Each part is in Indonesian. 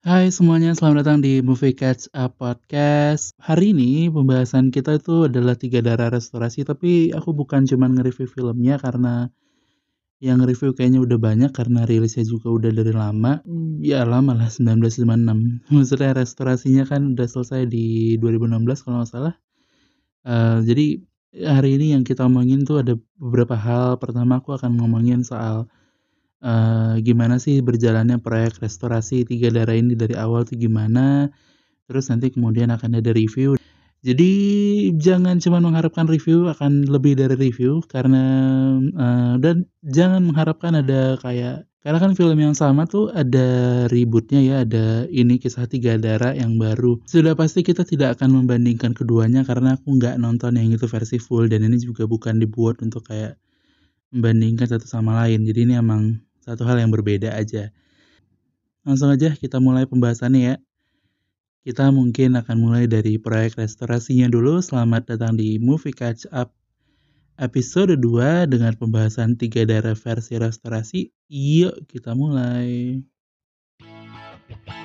Hai semuanya, selamat datang di Movie Catch Up Podcast. Hari ini pembahasan kita itu adalah tiga darah restorasi, tapi aku bukan cuma nge-review filmnya karena yang nge-review kayaknya udah banyak karena rilisnya juga udah dari lama. Ya lama lah, 1956. Maksudnya restorasinya kan udah selesai di 2016 kalau nggak salah. Uh, jadi hari ini yang kita omongin tuh ada beberapa hal. Pertama aku akan ngomongin soal uh, gimana sih berjalannya proyek restorasi Tiga Darah ini dari awal tuh gimana. Terus nanti kemudian akan ada review. Jadi jangan cuma mengharapkan review akan lebih dari review karena uh, dan jangan mengharapkan ada kayak karena kan film yang sama tuh ada ributnya ya, ada ini kisah tiga darah yang baru. Sudah pasti kita tidak akan membandingkan keduanya karena aku nggak nonton yang itu versi full dan ini juga bukan dibuat untuk kayak membandingkan satu sama lain. Jadi ini emang satu hal yang berbeda aja. Langsung aja kita mulai pembahasannya ya. Kita mungkin akan mulai dari proyek restorasinya dulu. Selamat datang di Movie Catch Up episode 2 dengan pembahasan tiga daerah versi restorasi. Yuk kita mulai. ya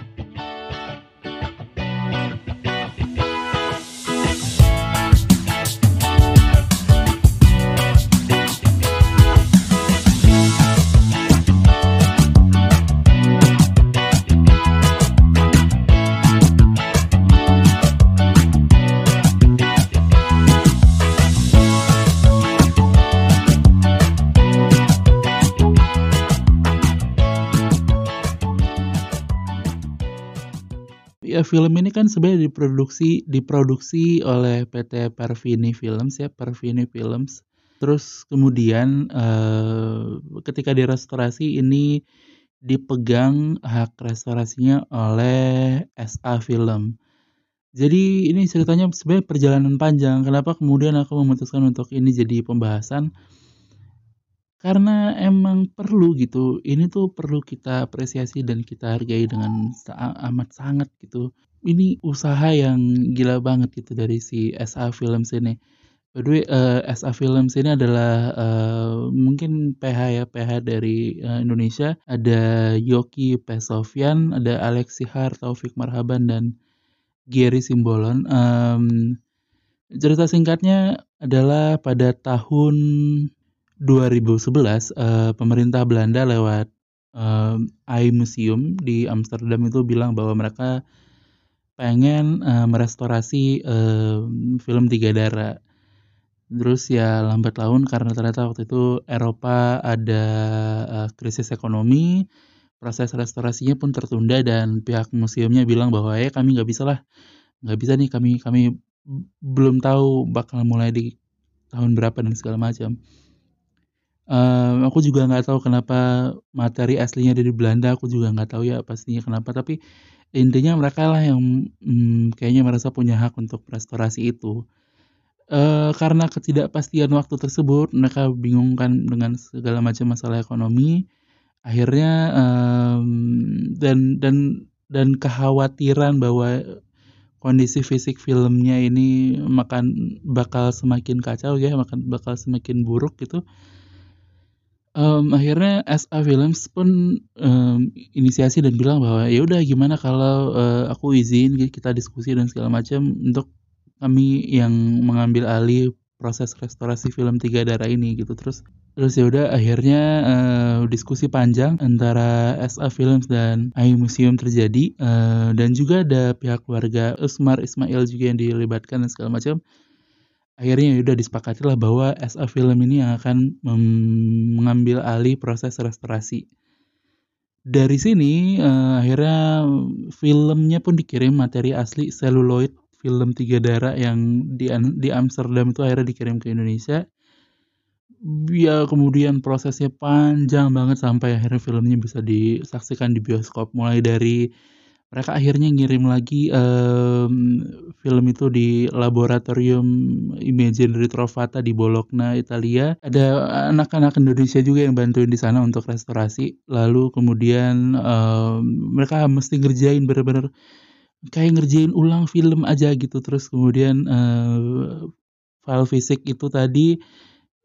film ini kan sebenarnya diproduksi diproduksi oleh PT Perfini Films ya Perfini Films. Terus kemudian eh, ketika direstorasi ini dipegang hak restorasinya oleh SA Film. Jadi ini ceritanya sebenarnya perjalanan panjang. Kenapa kemudian aku memutuskan untuk ini jadi pembahasan karena emang perlu gitu. Ini tuh perlu kita apresiasi dan kita hargai dengan amat sangat gitu. Ini usaha yang gila banget gitu dari si SA Films ini. By the way, uh, eh, SA Films ini adalah uh, mungkin PH ya, PH dari uh, Indonesia. Ada Yoki Pesovian, ada Alexi Har, Taufik Marhaban, dan Gary Simbolon. Um, cerita singkatnya adalah pada tahun 2011 uh, pemerintah Belanda lewat uh, Museum di Amsterdam itu bilang bahwa mereka pengen uh, merestorasi uh, film Tiga Darah. Terus ya lambat laun karena ternyata waktu itu Eropa ada uh, krisis ekonomi, proses restorasinya pun tertunda dan pihak museumnya bilang bahwa ya kami nggak bisa lah, nggak bisa nih kami kami belum tahu bakal mulai di tahun berapa dan segala macam. Um, aku juga nggak tahu kenapa materi aslinya dari Belanda, aku juga nggak tahu ya pastinya kenapa, tapi intinya mereka lah yang, hmm, kayaknya merasa punya hak untuk restorasi itu. Uh, karena ketidakpastian waktu tersebut, mereka bingung kan dengan segala macam masalah ekonomi, akhirnya, um, dan dan dan kekhawatiran bahwa kondisi fisik filmnya ini makan bakal semakin kacau ya, makan bakal semakin buruk gitu um, akhirnya SA Films pun um, inisiasi dan bilang bahwa ya udah gimana kalau uh, aku izin kita diskusi dan segala macam untuk kami yang mengambil alih proses restorasi film Tiga Darah ini gitu. Terus terus ya udah akhirnya uh, diskusi panjang antara SA Films dan AI Museum terjadi uh, dan juga ada pihak keluarga Usmar Ismail juga yang dilibatkan dan segala macam akhirnya ya udah disepakati lah bahwa SA Film ini yang akan mengambil alih proses restorasi. Dari sini uh, akhirnya filmnya pun dikirim materi asli seluloid film tiga darah yang di di Amsterdam itu akhirnya dikirim ke Indonesia. Ya kemudian prosesnya panjang banget sampai akhirnya filmnya bisa disaksikan di bioskop mulai dari mereka akhirnya ngirim lagi um, film itu di laboratorium Imaginary Trovata di Bologna, Italia. Ada anak-anak Indonesia juga yang bantuin di sana untuk restorasi. Lalu kemudian um, mereka mesti ngerjain bener-bener kayak ngerjain ulang film aja gitu. Terus kemudian uh, file fisik itu tadi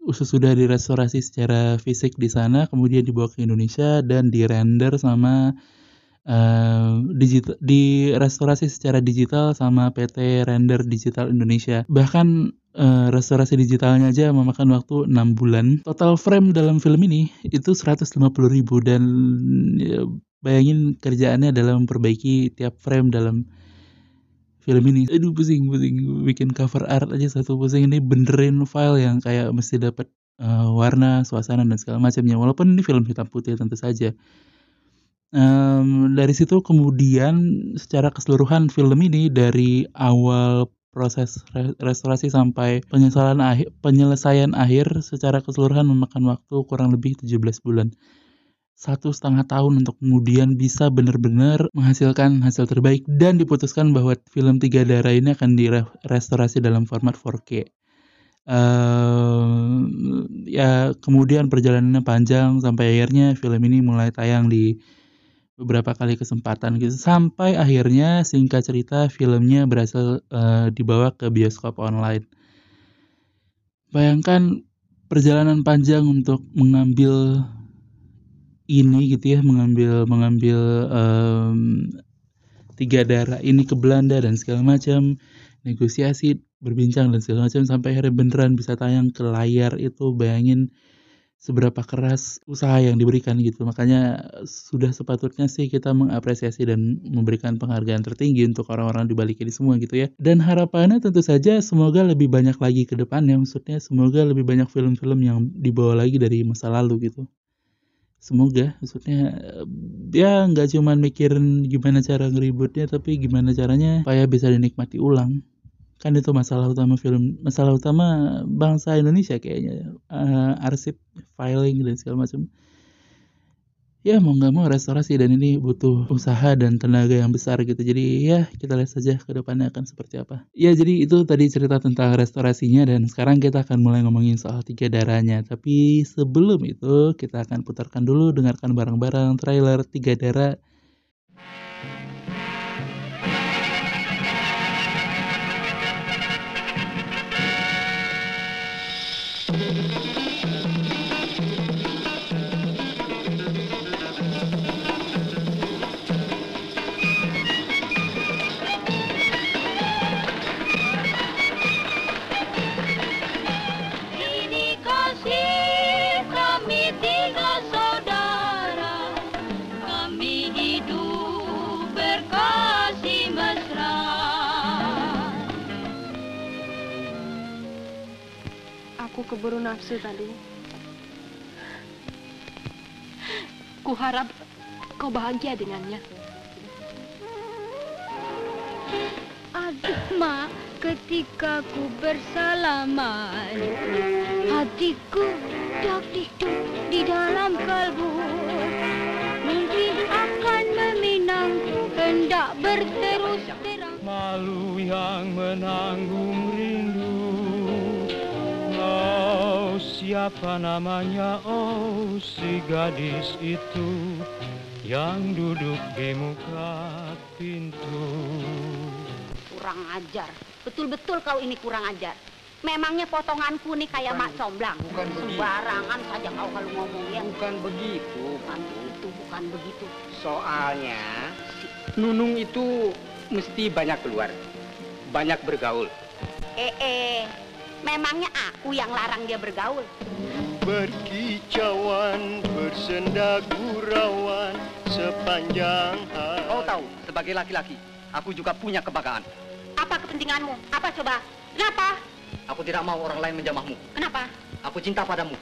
sudah direstorasi secara fisik di sana, kemudian dibawa ke Indonesia dan dirender sama uh, digital di restorasi secara digital sama PT Render Digital Indonesia. Bahkan uh, restorasi digitalnya aja memakan waktu 6 bulan. Total frame dalam film ini itu 150 ribu dan ya, bayangin kerjaannya dalam memperbaiki tiap frame dalam film ini. Aduh pusing pusing. Bikin cover art aja satu pusing. Ini benerin file yang kayak mesti dapat uh, warna suasana dan segala macamnya. Walaupun ini film hitam putih tentu saja um, dari situ kemudian secara keseluruhan film ini dari awal proses restorasi sampai penyesalan akhir, penyelesaian akhir secara keseluruhan memakan waktu kurang lebih 17 bulan satu setengah tahun untuk kemudian bisa benar-benar menghasilkan hasil terbaik dan diputuskan bahwa film Tiga Darah ini akan direstorasi dalam format 4K. Uh, ya kemudian perjalanannya panjang sampai akhirnya film ini mulai tayang di beberapa kali kesempatan gitu sampai akhirnya singkat cerita filmnya berhasil uh, dibawa ke bioskop online. Bayangkan perjalanan panjang untuk mengambil ini gitu ya mengambil mengambil um, tiga darah ini ke Belanda dan segala macam negosiasi berbincang dan segala macam sampai akhirnya beneran bisa tayang ke layar itu bayangin seberapa keras usaha yang diberikan gitu. Makanya sudah sepatutnya sih kita mengapresiasi dan memberikan penghargaan tertinggi untuk orang-orang di balik ini semua gitu ya. Dan harapannya tentu saja semoga lebih banyak lagi ke depannya maksudnya semoga lebih banyak film-film yang dibawa lagi dari masa lalu gitu. Semoga maksudnya ya nggak cuman mikirin gimana cara ngeributnya tapi gimana caranya supaya bisa dinikmati ulang kan itu masalah utama film masalah utama bangsa Indonesia kayaknya uh, arsip filing dan segala macam. Ya mau nggak mau restorasi dan ini butuh usaha dan tenaga yang besar gitu. Jadi ya kita lihat saja ke depannya akan seperti apa. Ya jadi itu tadi cerita tentang restorasinya dan sekarang kita akan mulai ngomongin soal tiga darahnya. Tapi sebelum itu kita akan putarkan dulu dengarkan bareng-bareng trailer tiga darah Keburu nafsu tadi. Kuharap kau bahagia dengannya. Aduh, Ma, ketika ku bersalaman, hatiku dak dikduk di dalam kalbu. Mimpi akan meminang, hendak berterus terang. Malu yang menanggung Siapa namanya? Oh si gadis itu Yang duduk di muka pintu. Kurang ajar. Betul-betul kau ini kurang ajar. Memangnya potonganku nih kayak bukan, mak comblang Bukan begitu. Sembarangan saja kau kalau ngomong ya Bukan begitu. Bukan begitu, bukan begitu. Soalnya Nunung itu mesti banyak keluar Banyak bergaul. Eh eh Memangnya aku yang larang dia bergaul? Berkicauan, bersenda gurauan sepanjang hari. Kau tahu, sebagai laki-laki, aku juga punya kebanggaan. Apa kepentinganmu? Apa coba? Kenapa? Aku tidak mau orang lain menjamahmu. Kenapa? Aku cinta padamu.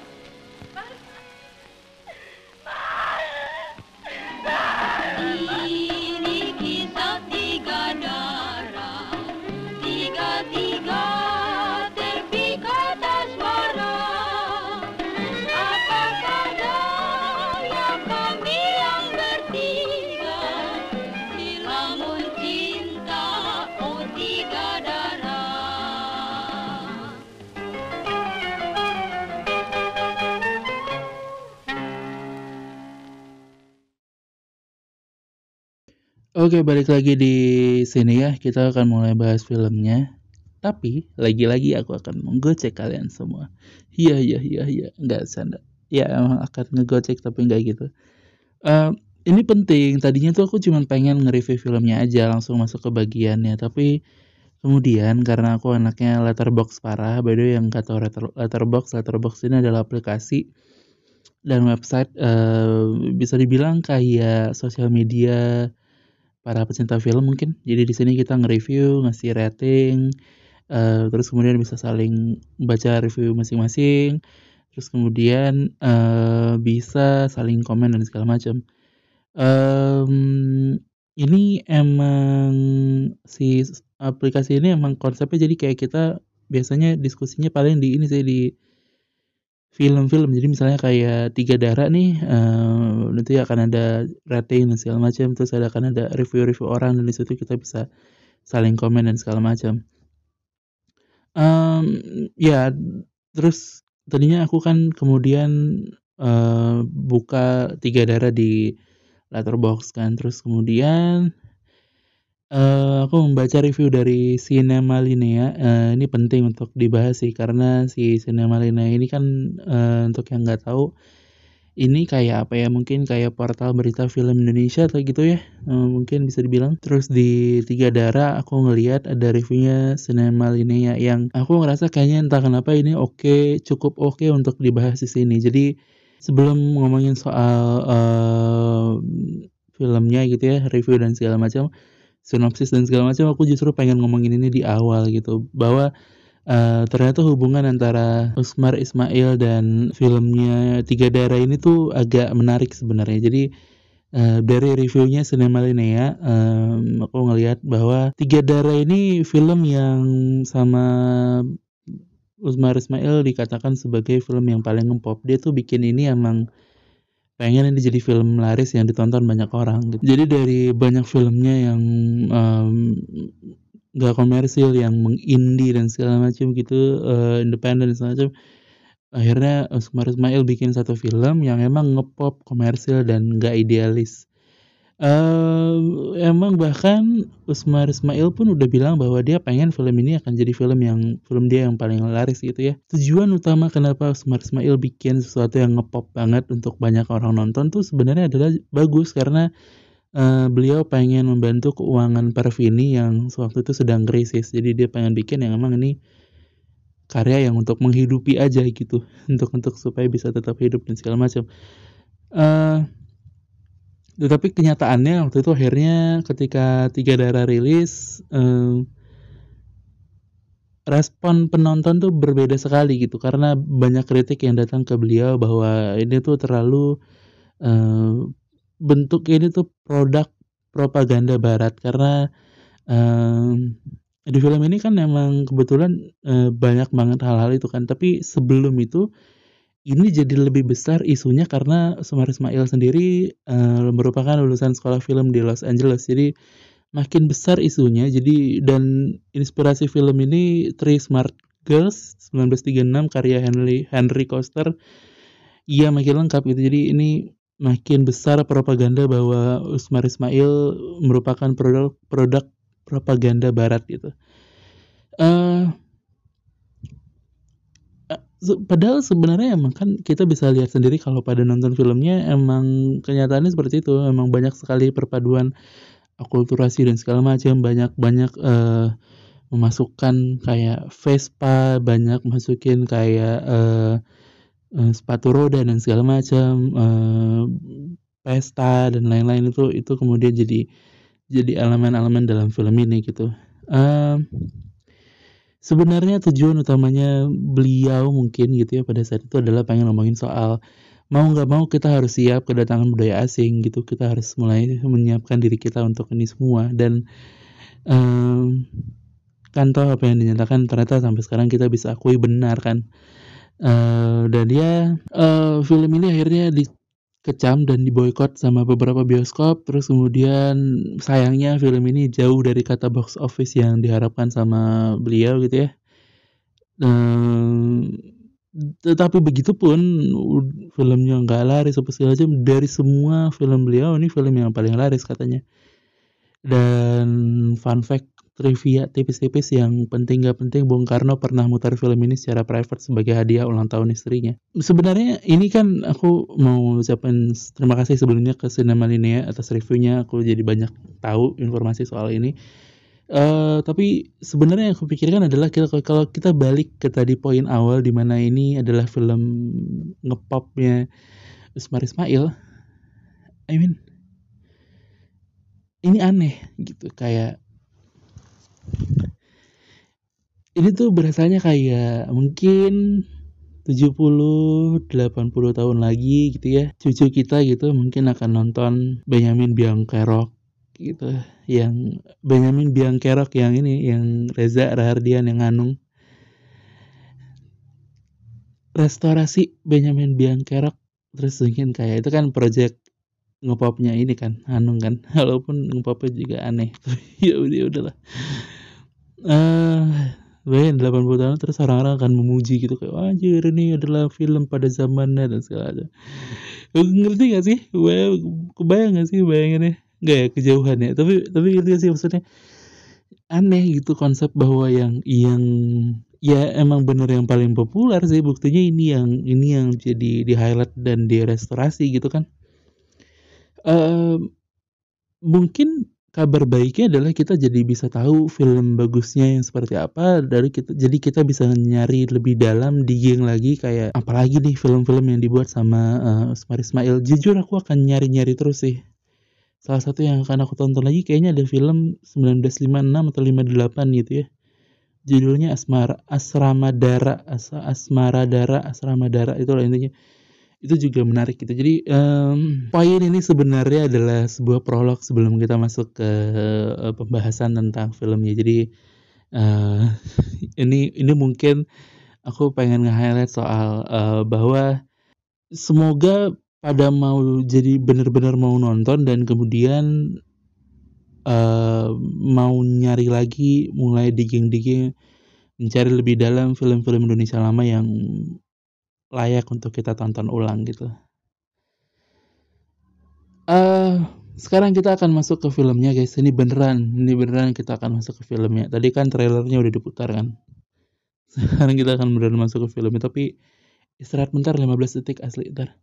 Oke, balik lagi di sini ya. Kita akan mulai bahas filmnya. Tapi lagi-lagi aku akan menggocek kalian semua. Iya, iya, iya, iya. Enggak sanda. Ya emang akan ngegocek tapi enggak gitu. Uh, ini penting tadinya tuh aku cuman pengen nge-review filmnya aja langsung masuk ke bagiannya tapi kemudian karena aku anaknya letterbox parah by the way yang kata letter, letterbox letterbox ini adalah aplikasi dan website uh, bisa dibilang kayak sosial media para pecinta film mungkin. Jadi di sini kita nge-review ngasih rating uh, terus kemudian bisa saling baca review masing-masing. Terus kemudian uh, bisa saling komen dan segala macam. Um, ini emang si aplikasi ini emang konsepnya jadi kayak kita biasanya diskusinya paling di ini sih di film-film. Jadi misalnya kayak tiga darah nih uh, nanti akan ada rating dan segala macam. Terus ada akan ada review-review orang dan di situ kita bisa saling komen dan segala macam. Um, ya terus tadinya aku kan kemudian uh, buka tiga darah di letterbox kan. Terus kemudian uh, aku membaca review dari Cinema Linea uh, ini penting untuk dibahas sih karena si Cinema Linea ini kan uh, untuk yang nggak tahu ini kayak apa ya mungkin kayak portal berita film Indonesia atau gitu ya uh, mungkin bisa dibilang. Terus di tiga darah aku ngelihat ada reviewnya Cinema Linea yang aku ngerasa kayaknya entah kenapa ini oke okay, cukup oke okay untuk dibahas di sini. Jadi sebelum ngomongin soal uh, filmnya gitu ya review dan segala macam sinopsis dan segala macam aku justru pengen ngomongin ini di awal gitu bahwa uh, ternyata hubungan antara Usmar Ismail dan filmnya Tiga Darah ini tuh agak menarik sebenarnya jadi Uh, dari reviewnya Cinema Linea, um, aku ngelihat bahwa Tiga Darah ini film yang sama Usmar Ismail dikatakan sebagai film yang paling ngepop. Dia tuh bikin ini emang pengen ini jadi film laris yang ditonton banyak orang. Gitu. Jadi dari banyak filmnya yang um, gak komersil, yang mengindie dan segala macam gitu, uh, independen segala macam. Akhirnya Usmar Ismail bikin satu film yang emang ngepop, komersil dan gak idealis. Uh, emang bahkan Usmar Ismail pun udah bilang bahwa dia pengen film ini akan jadi film yang film dia yang paling laris gitu ya. Tujuan utama kenapa Usmar Ismail bikin sesuatu yang ngepop banget untuk banyak orang nonton tuh sebenarnya adalah bagus karena uh, beliau pengen membantu keuangan Pervini yang sewaktu itu sedang krisis. Jadi dia pengen bikin yang emang ini karya yang untuk menghidupi aja gitu, untuk untuk supaya bisa tetap hidup dan segala macam. Uh, tetapi kenyataannya waktu itu akhirnya ketika tiga darah rilis eh, respon penonton tuh berbeda sekali gitu. Karena banyak kritik yang datang ke beliau bahwa ini tuh terlalu eh, bentuk ini tuh produk propaganda barat. Karena eh, di film ini kan memang kebetulan eh, banyak banget hal-hal itu kan. Tapi sebelum itu ini jadi lebih besar isunya karena Sumar Ismail sendiri uh, merupakan lulusan sekolah film di Los Angeles. Jadi makin besar isunya. Jadi dan inspirasi film ini Three Smart Girls 1936 karya Henry Henry Koster. Iya makin lengkap gitu. Jadi ini makin besar propaganda bahwa Usmar Ismail merupakan produk produk propaganda barat gitu. Uh, padahal sebenarnya emang kan kita bisa lihat sendiri kalau pada nonton filmnya emang kenyataannya seperti itu. Emang banyak sekali perpaduan akulturasi dan segala macam. Banyak banyak uh, memasukkan kayak Vespa banyak masukin kayak uh, uh, sepatu roda dan segala macam uh, pesta dan lain-lain itu itu kemudian jadi jadi elemen-elemen dalam film ini gitu. Uh, sebenarnya tujuan utamanya beliau mungkin gitu ya pada saat itu adalah pengen ngomongin soal mau nggak mau kita harus siap kedatangan budaya asing gitu. Kita harus mulai menyiapkan diri kita untuk ini semua. Dan um, kan toh apa yang dinyatakan ternyata sampai sekarang kita bisa akui benar kan. Uh, dan dia uh, film ini akhirnya di kecam dan diboykot sama beberapa bioskop terus kemudian sayangnya film ini jauh dari kata box office yang diharapkan sama beliau gitu ya. Um, tetapi begitu pun filmnya nggak laris apa segala macam dari semua film beliau ini film yang paling laris katanya. Dan fun fact trivia tipis-tipis yang penting gak penting Bung Karno pernah mutar film ini secara private sebagai hadiah ulang tahun istrinya. Sebenarnya ini kan aku mau ucapin terima kasih sebelumnya ke Cinema Linea atas reviewnya. Aku jadi banyak tahu informasi soal ini. Uh, tapi sebenarnya yang aku pikirkan adalah kita, kalau kita balik ke tadi poin awal di mana ini adalah film ngepopnya Usmar Ismail, I mean ini aneh gitu kayak ini tuh berasanya kayak mungkin 70 80 tahun lagi gitu ya. Cucu kita gitu mungkin akan nonton Benjamin Biangkerok gitu yang Benjamin Biangkerok yang ini yang Reza Rahardian yang Anung restorasi Benjamin Biangkerok terus mungkin kayak itu kan project ngepopnya ini kan Hanung kan. Walaupun ngepopnya juga aneh. Ya udah udahlah uh, bayangin 80 tahun terus orang-orang akan memuji gitu kayak anjir ini adalah film pada zamannya dan segala macam. Ngerti gak sih? Kebayang gak sih bayangannya? Gak ya kejauhan ya. Tapi tapi ngerti gak sih maksudnya? Aneh gitu konsep bahwa yang yang ya emang bener yang paling populer sih buktinya ini yang ini yang jadi di highlight dan di restorasi gitu kan. Mungkin kabar baiknya adalah kita jadi bisa tahu film bagusnya yang seperti apa dari kita jadi kita bisa nyari lebih dalam digging lagi kayak apalagi nih film-film yang dibuat sama uh, Usmar Ismail. Jujur aku akan nyari-nyari terus sih. Salah satu yang akan aku tonton lagi kayaknya ada film 1956 atau 58 gitu ya. Judulnya Asmara Asrama Dara As Asmara Dara Asrama Dara itu lah intinya itu juga menarik gitu. Jadi um, poin ini sebenarnya adalah sebuah prolog sebelum kita masuk ke uh, pembahasan tentang filmnya. Jadi uh, ini ini mungkin aku pengen nge-highlight soal uh, bahwa semoga pada mau jadi benar-benar mau nonton dan kemudian uh, mau nyari lagi mulai digging-digging mencari lebih dalam film-film Indonesia lama yang layak untuk kita tonton ulang gitu. Uh, sekarang kita akan masuk ke filmnya guys. Ini beneran, ini beneran kita akan masuk ke filmnya. Tadi kan trailernya udah diputar kan. Sekarang kita akan beneran masuk ke filmnya. Tapi istirahat bentar 15 detik asli ntar.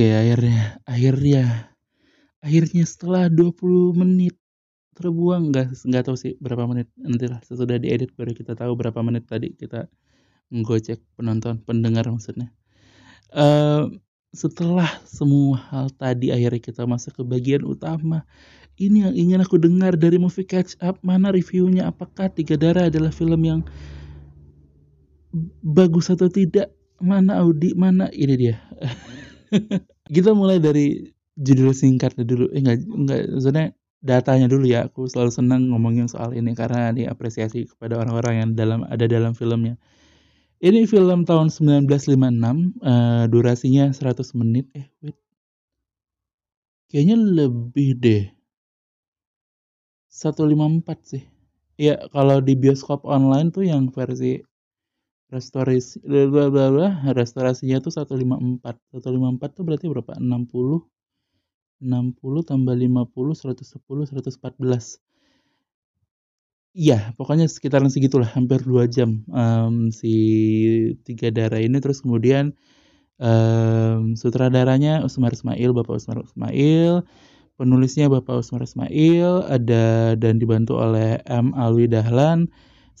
Oke, akhirnya akhirnya akhirnya setelah 20 menit terbuang nggak nggak tahu sih berapa menit nantilah sesudah diedit baru kita tahu berapa menit tadi kita menggocek penonton pendengar maksudnya. Uh, setelah semua hal tadi akhirnya kita masuk ke bagian utama. Ini yang ingin aku dengar dari movie catch up mana reviewnya? Apakah Tiga Darah adalah film yang bagus atau tidak? Mana Audi? Mana ini dia kita mulai dari judul singkatnya dulu. Eh enggak enggak maksudnya datanya dulu ya. Aku selalu senang ngomongin soal ini karena diapresiasi kepada orang-orang yang dalam ada dalam filmnya. Ini film tahun 1956, uh, eh, durasinya 100 menit. Eh, wait. Kayaknya lebih deh. 154 sih. Ya, kalau di bioskop online tuh yang versi restorasi bla bla bla restorasinya tuh 154 154 tuh berarti berapa? 60 60 tambah 50 110 114 Iya, pokoknya sekitaran segitulah, hampir dua jam. Um, si tiga darah ini. Terus kemudian um, sutradaranya Usmar Ismail, Bapak Usmar Ismail, penulisnya Bapak Usmar Ismail, ada dan dibantu oleh M. Alwi Dahlan,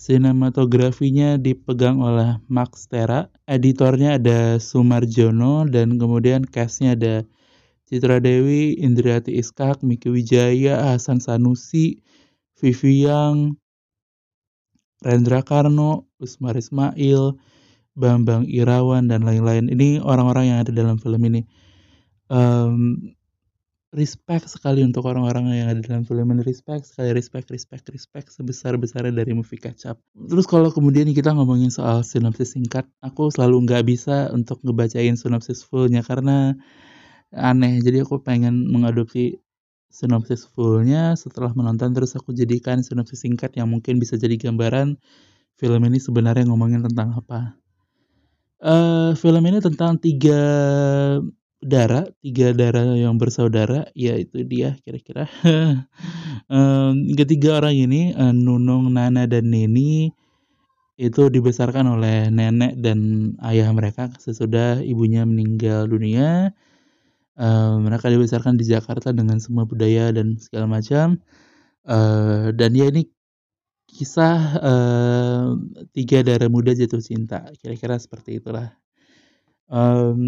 Sinematografinya dipegang oleh Max Tera, editornya ada Sumarjono, dan kemudian castnya ada Citra Dewi, Indriati Iskak, Miki Wijaya, Hasan Sanusi, Vivi Yang, Rendra Karno, Usmar Ismail, Bambang Irawan, dan lain-lain. Ini orang-orang yang ada dalam film ini. Um, respect sekali untuk orang-orang yang ada dalam film ini. Respect sekali respect respect respect sebesar besarnya dari movie up terus kalau kemudian kita ngomongin soal sinopsis singkat aku selalu nggak bisa untuk ngebacain sinopsis fullnya karena aneh. Jadi aku pengen mengadopsi sinopsis fullnya. Setelah menonton terus aku jadikan sinopsis singkat yang mungkin bisa jadi gambaran film ini sebenarnya ngomongin tentang apa. Uh, film ini tentang tiga darah, tiga darah yang bersaudara, yaitu dia kira-kira. um, ketiga orang ini, uh, Nunung, Nana, dan Neni, itu dibesarkan oleh nenek dan ayah mereka sesudah ibunya meninggal dunia. Mereka dibesarkan di Jakarta dengan semua budaya dan segala macam. Uh, dan ya ini kisah tiga darah muda jatuh cinta, kira-kira seperti itulah. Um,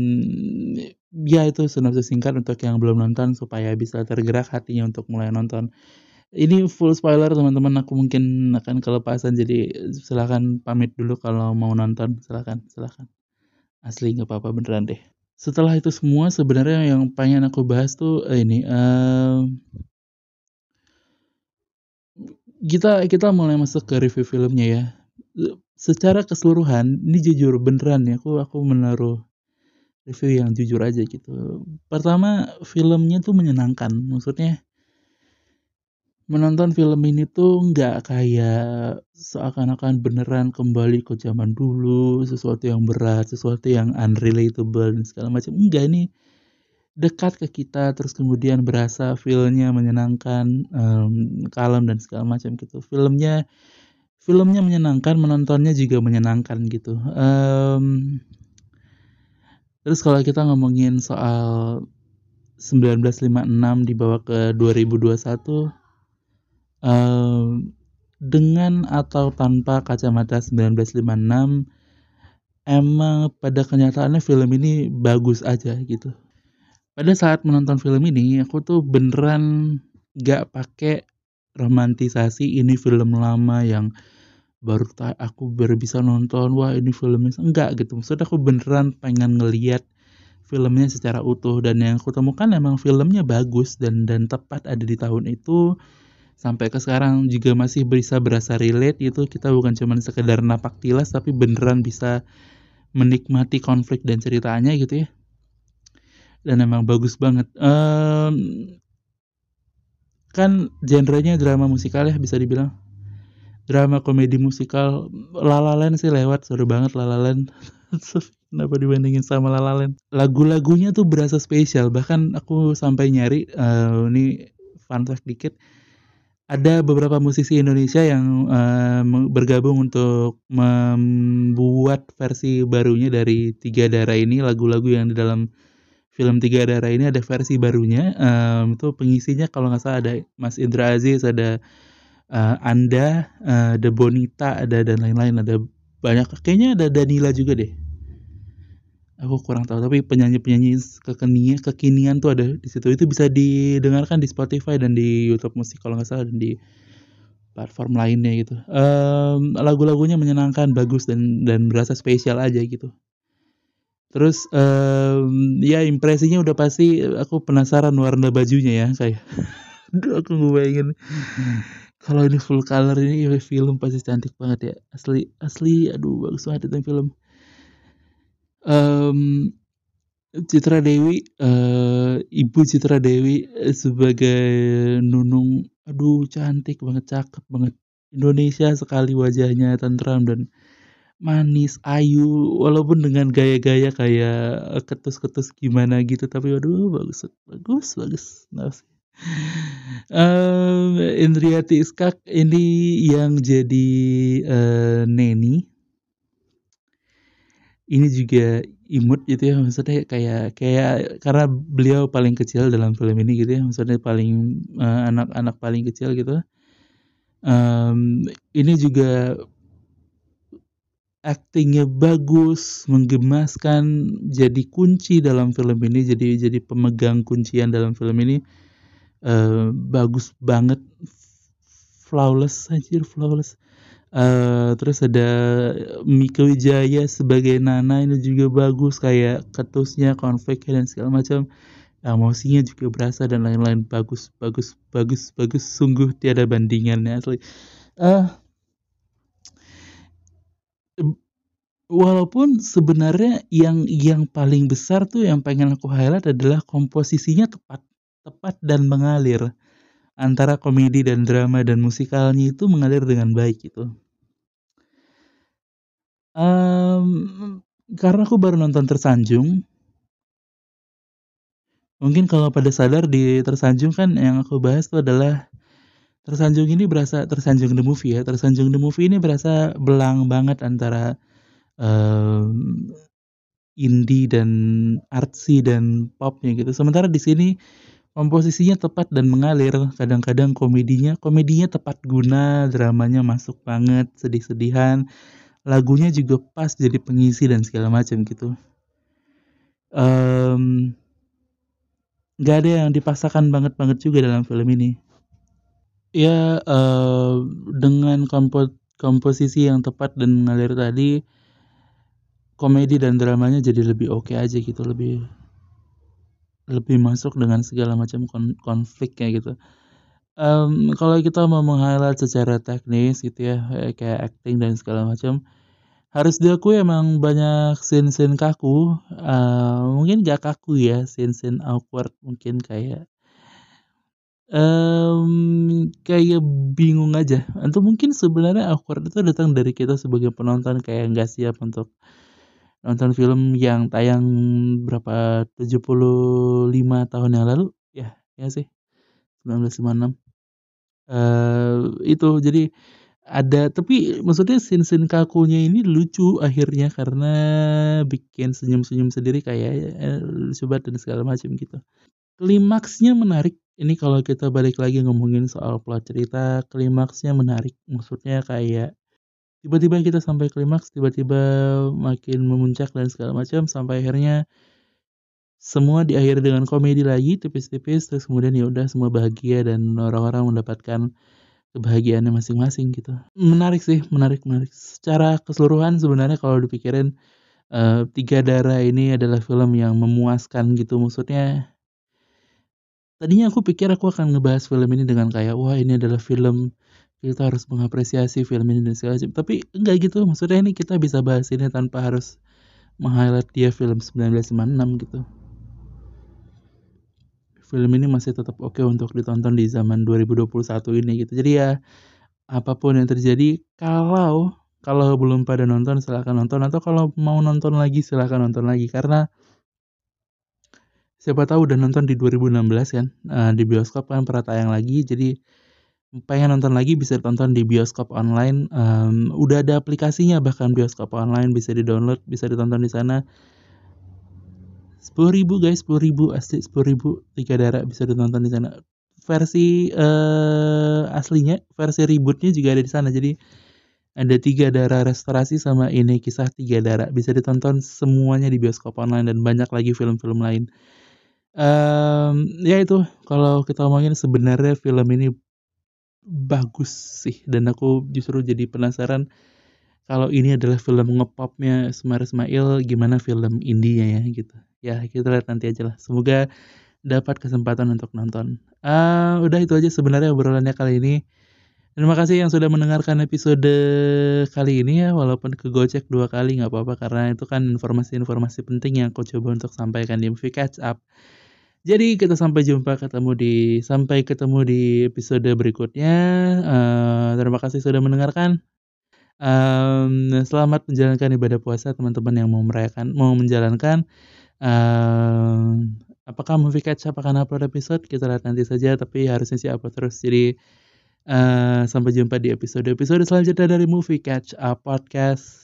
ya itu sinopsis singkat untuk yang belum nonton supaya bisa tergerak hatinya untuk mulai nonton. Ini full spoiler teman-teman. Aku mungkin akan kelepasan jadi silahkan pamit dulu kalau mau nonton. Silahkan silahkan asli nggak apa-apa beneran deh. Setelah itu semua sebenarnya yang pengen aku bahas tuh eh, ini uh, kita kita mulai masuk ke review filmnya ya. Secara keseluruhan ini jujur beneran ya. Aku aku menaruh review yang jujur aja gitu pertama filmnya tuh menyenangkan maksudnya menonton film ini tuh nggak kayak seakan-akan beneran kembali ke zaman dulu, sesuatu yang berat, sesuatu yang unrelatable dan segala macam. Enggak ini dekat ke kita terus kemudian berasa filmnya menyenangkan, um, kalem dan segala macam gitu. Filmnya filmnya menyenangkan, menontonnya juga menyenangkan gitu. Um, terus kalau kita ngomongin soal 1956 dibawa ke 2021 dengan atau tanpa kacamata 1956 emang pada kenyataannya film ini bagus aja gitu. Pada saat menonton film ini aku tuh beneran gak pakai romantisasi ini film lama yang baru aku baru bisa nonton wah ini filmnya. Enggak gitu. Maksudnya aku beneran pengen ngeliat filmnya secara utuh. Dan yang aku temukan emang filmnya bagus dan dan tepat ada di tahun itu. Sampai ke sekarang juga masih bisa berasa relate itu kita bukan cuma sekedar napak tilas tapi beneran bisa menikmati konflik dan ceritanya gitu ya. Dan emang bagus banget. Um, kan genrenya drama musikal ya bisa dibilang drama komedi musikal Lalalen sih lewat seru banget Lalalen kenapa dibandingin sama Lalalen lagu-lagunya tuh berasa spesial bahkan aku sampai nyari uh, ini fun fact dikit. Ada beberapa musisi Indonesia yang uh, bergabung untuk membuat versi barunya dari Tiga Darah ini. Lagu-lagu yang di dalam film Tiga Darah ini ada versi barunya um, itu pengisinya kalau nggak salah ada Mas Indra Aziz ada uh, Anda uh, ada Bonita ada dan lain-lain ada banyak. Kayaknya ada Danila juga deh. Aku kurang tahu tapi penyanyi-penyanyi kekinian kekinian tuh ada di situ. Itu bisa didengarkan di Spotify dan di YouTube musik kalau nggak salah dan di platform lainnya gitu. Um, lagu-lagunya menyenangkan bagus dan dan berasa spesial aja gitu. Terus um, ya impresinya udah pasti aku penasaran warna bajunya ya kayak. Aduh aku bayangin kalau ini full color ini film pasti cantik banget ya asli asli aduh bagus banget itu film um, Citra Dewi, uh, Ibu Citra Dewi eh, sebagai Nunung, aduh cantik banget, cakep banget. Indonesia sekali wajahnya tentram dan manis, ayu, walaupun dengan gaya-gaya kayak ketus-ketus gimana gitu, tapi aduh bagus, bagus, bagus. Um, Indriati Iskak ini yang jadi uh, Neni. Ini juga imut gitu ya maksudnya kayak kayak karena beliau paling kecil dalam film ini gitu ya maksudnya paling uh, anak-anak paling kecil gitu. Um, ini juga aktingnya bagus menggemaskan jadi kunci dalam film ini jadi jadi pemegang kuncian dalam film ini uh, bagus banget flawless anjir flawless Uh, terus ada Mika Wijaya sebagai Nana ini juga bagus kayak ketusnya, konfliknya dan segala macam. Emosinya juga berasa dan lain-lain bagus, bagus, bagus, bagus. Sungguh tiada bandingannya asli. Uh, walaupun sebenarnya yang yang paling besar tuh yang pengen aku highlight adalah komposisinya tepat tepat dan mengalir antara komedi dan drama dan musikalnya itu mengalir dengan baik gitu. Um, karena aku baru nonton Tersanjung. Mungkin kalau pada sadar di Tersanjung kan yang aku bahas itu adalah Tersanjung ini berasa Tersanjung the movie ya. Tersanjung the movie ini berasa belang banget antara um, indie dan artsy dan popnya gitu. Sementara di sini komposisinya tepat dan mengalir. Kadang-kadang komedinya komedinya tepat guna, dramanya masuk banget, sedih-sedihan. Lagunya juga pas jadi pengisi dan segala macam gitu. Um, nggak ada yang dipaksakan banget banget juga dalam film ini. Ya uh, dengan kompo komposisi yang tepat dan mengalir tadi komedi dan dramanya jadi lebih oke okay aja gitu lebih lebih masuk dengan segala macam kon konfliknya gitu. Um, kalau kita mau meng-highlight secara teknis gitu ya kayak acting dan segala macam harus diakui emang banyak scene-scene kaku uh, mungkin gak kaku ya scene-scene awkward mungkin kayak um, kayak bingung aja. Atau mungkin sebenarnya awkward itu datang dari kita sebagai penonton kayak nggak siap untuk nonton film yang tayang berapa 75 tahun yang lalu? Ya ya sih. 1956 uh, itu. Jadi ada tapi maksudnya scene-scene kakunya ini lucu akhirnya karena bikin senyum-senyum sendiri kayak eh, lucu banget dan segala macam gitu. Klimaksnya menarik. Ini kalau kita balik lagi ngomongin soal plot cerita klimaksnya menarik. Maksudnya kayak tiba-tiba kita sampai klimaks tiba-tiba makin memuncak dan segala macam sampai akhirnya semua diakhiri dengan komedi lagi tipis-tipis terus kemudian ya udah semua bahagia dan orang-orang mendapatkan kebahagiaannya masing-masing gitu. Menarik sih menarik menarik. Secara keseluruhan sebenarnya kalau dipikirin uh, tiga darah ini adalah film yang memuaskan gitu. Maksudnya tadinya aku pikir aku akan ngebahas film ini dengan kayak wah ini adalah film kita harus mengapresiasi film ini dan segala macam. Tapi enggak gitu maksudnya ini kita bisa bahas ini tanpa harus meng-highlight dia film 1996 gitu. Film ini masih tetap oke okay untuk ditonton di zaman 2021 ini gitu. Jadi ya apa pun yang terjadi kalau kalau belum pada nonton silahkan nonton. Atau kalau mau nonton lagi silahkan nonton lagi. Karena siapa tahu udah nonton di 2016 kan uh, di bioskop kan pernah tayang lagi. Jadi pengen nonton lagi bisa ditonton di bioskop online. Um, udah ada aplikasinya bahkan bioskop online bisa di download bisa ditonton di sana. sepuluh ribu guys sepuluh ribu asli sepuluh ribu tiga darah bisa ditonton di sana. Versi uh, aslinya versi rebootnya juga ada di sana. Jadi ada tiga darah restorasi sama ini kisah tiga darah bisa ditonton semuanya di bioskop online dan banyak lagi film-film lain. Um, ya itu. Kalau kita ngomongin sebenarnya film ini bagus sih. Dan aku justru jadi penasaran kalau ini adalah film ngepopnya Semar Ismail gimana film indie ya gitu. Ya kita lihat nanti aja lah. Semoga dapat kesempatan untuk nonton. Uh, udah itu aja sebenarnya obrolannya kali ini. Terima kasih yang sudah mendengarkan episode kali ini ya walaupun kegocek dua kali nggak apa-apa karena itu kan informasi-informasi penting yang aku coba untuk sampaikan di movie catch up jadi kita sampai jumpa ketemu di sampai ketemu di episode berikutnya. Uh, terima kasih sudah mendengarkan. Um, selamat menjalankan ibadah puasa teman-teman yang mau merayakan, mau menjalankan. Uh, apakah movie catch up akan upload episode? Kita lihat nanti saja, tapi harusnya sih upload terus. Jadi uh, sampai jumpa di episode-episode selanjutnya dari Movie Catch Up Podcast.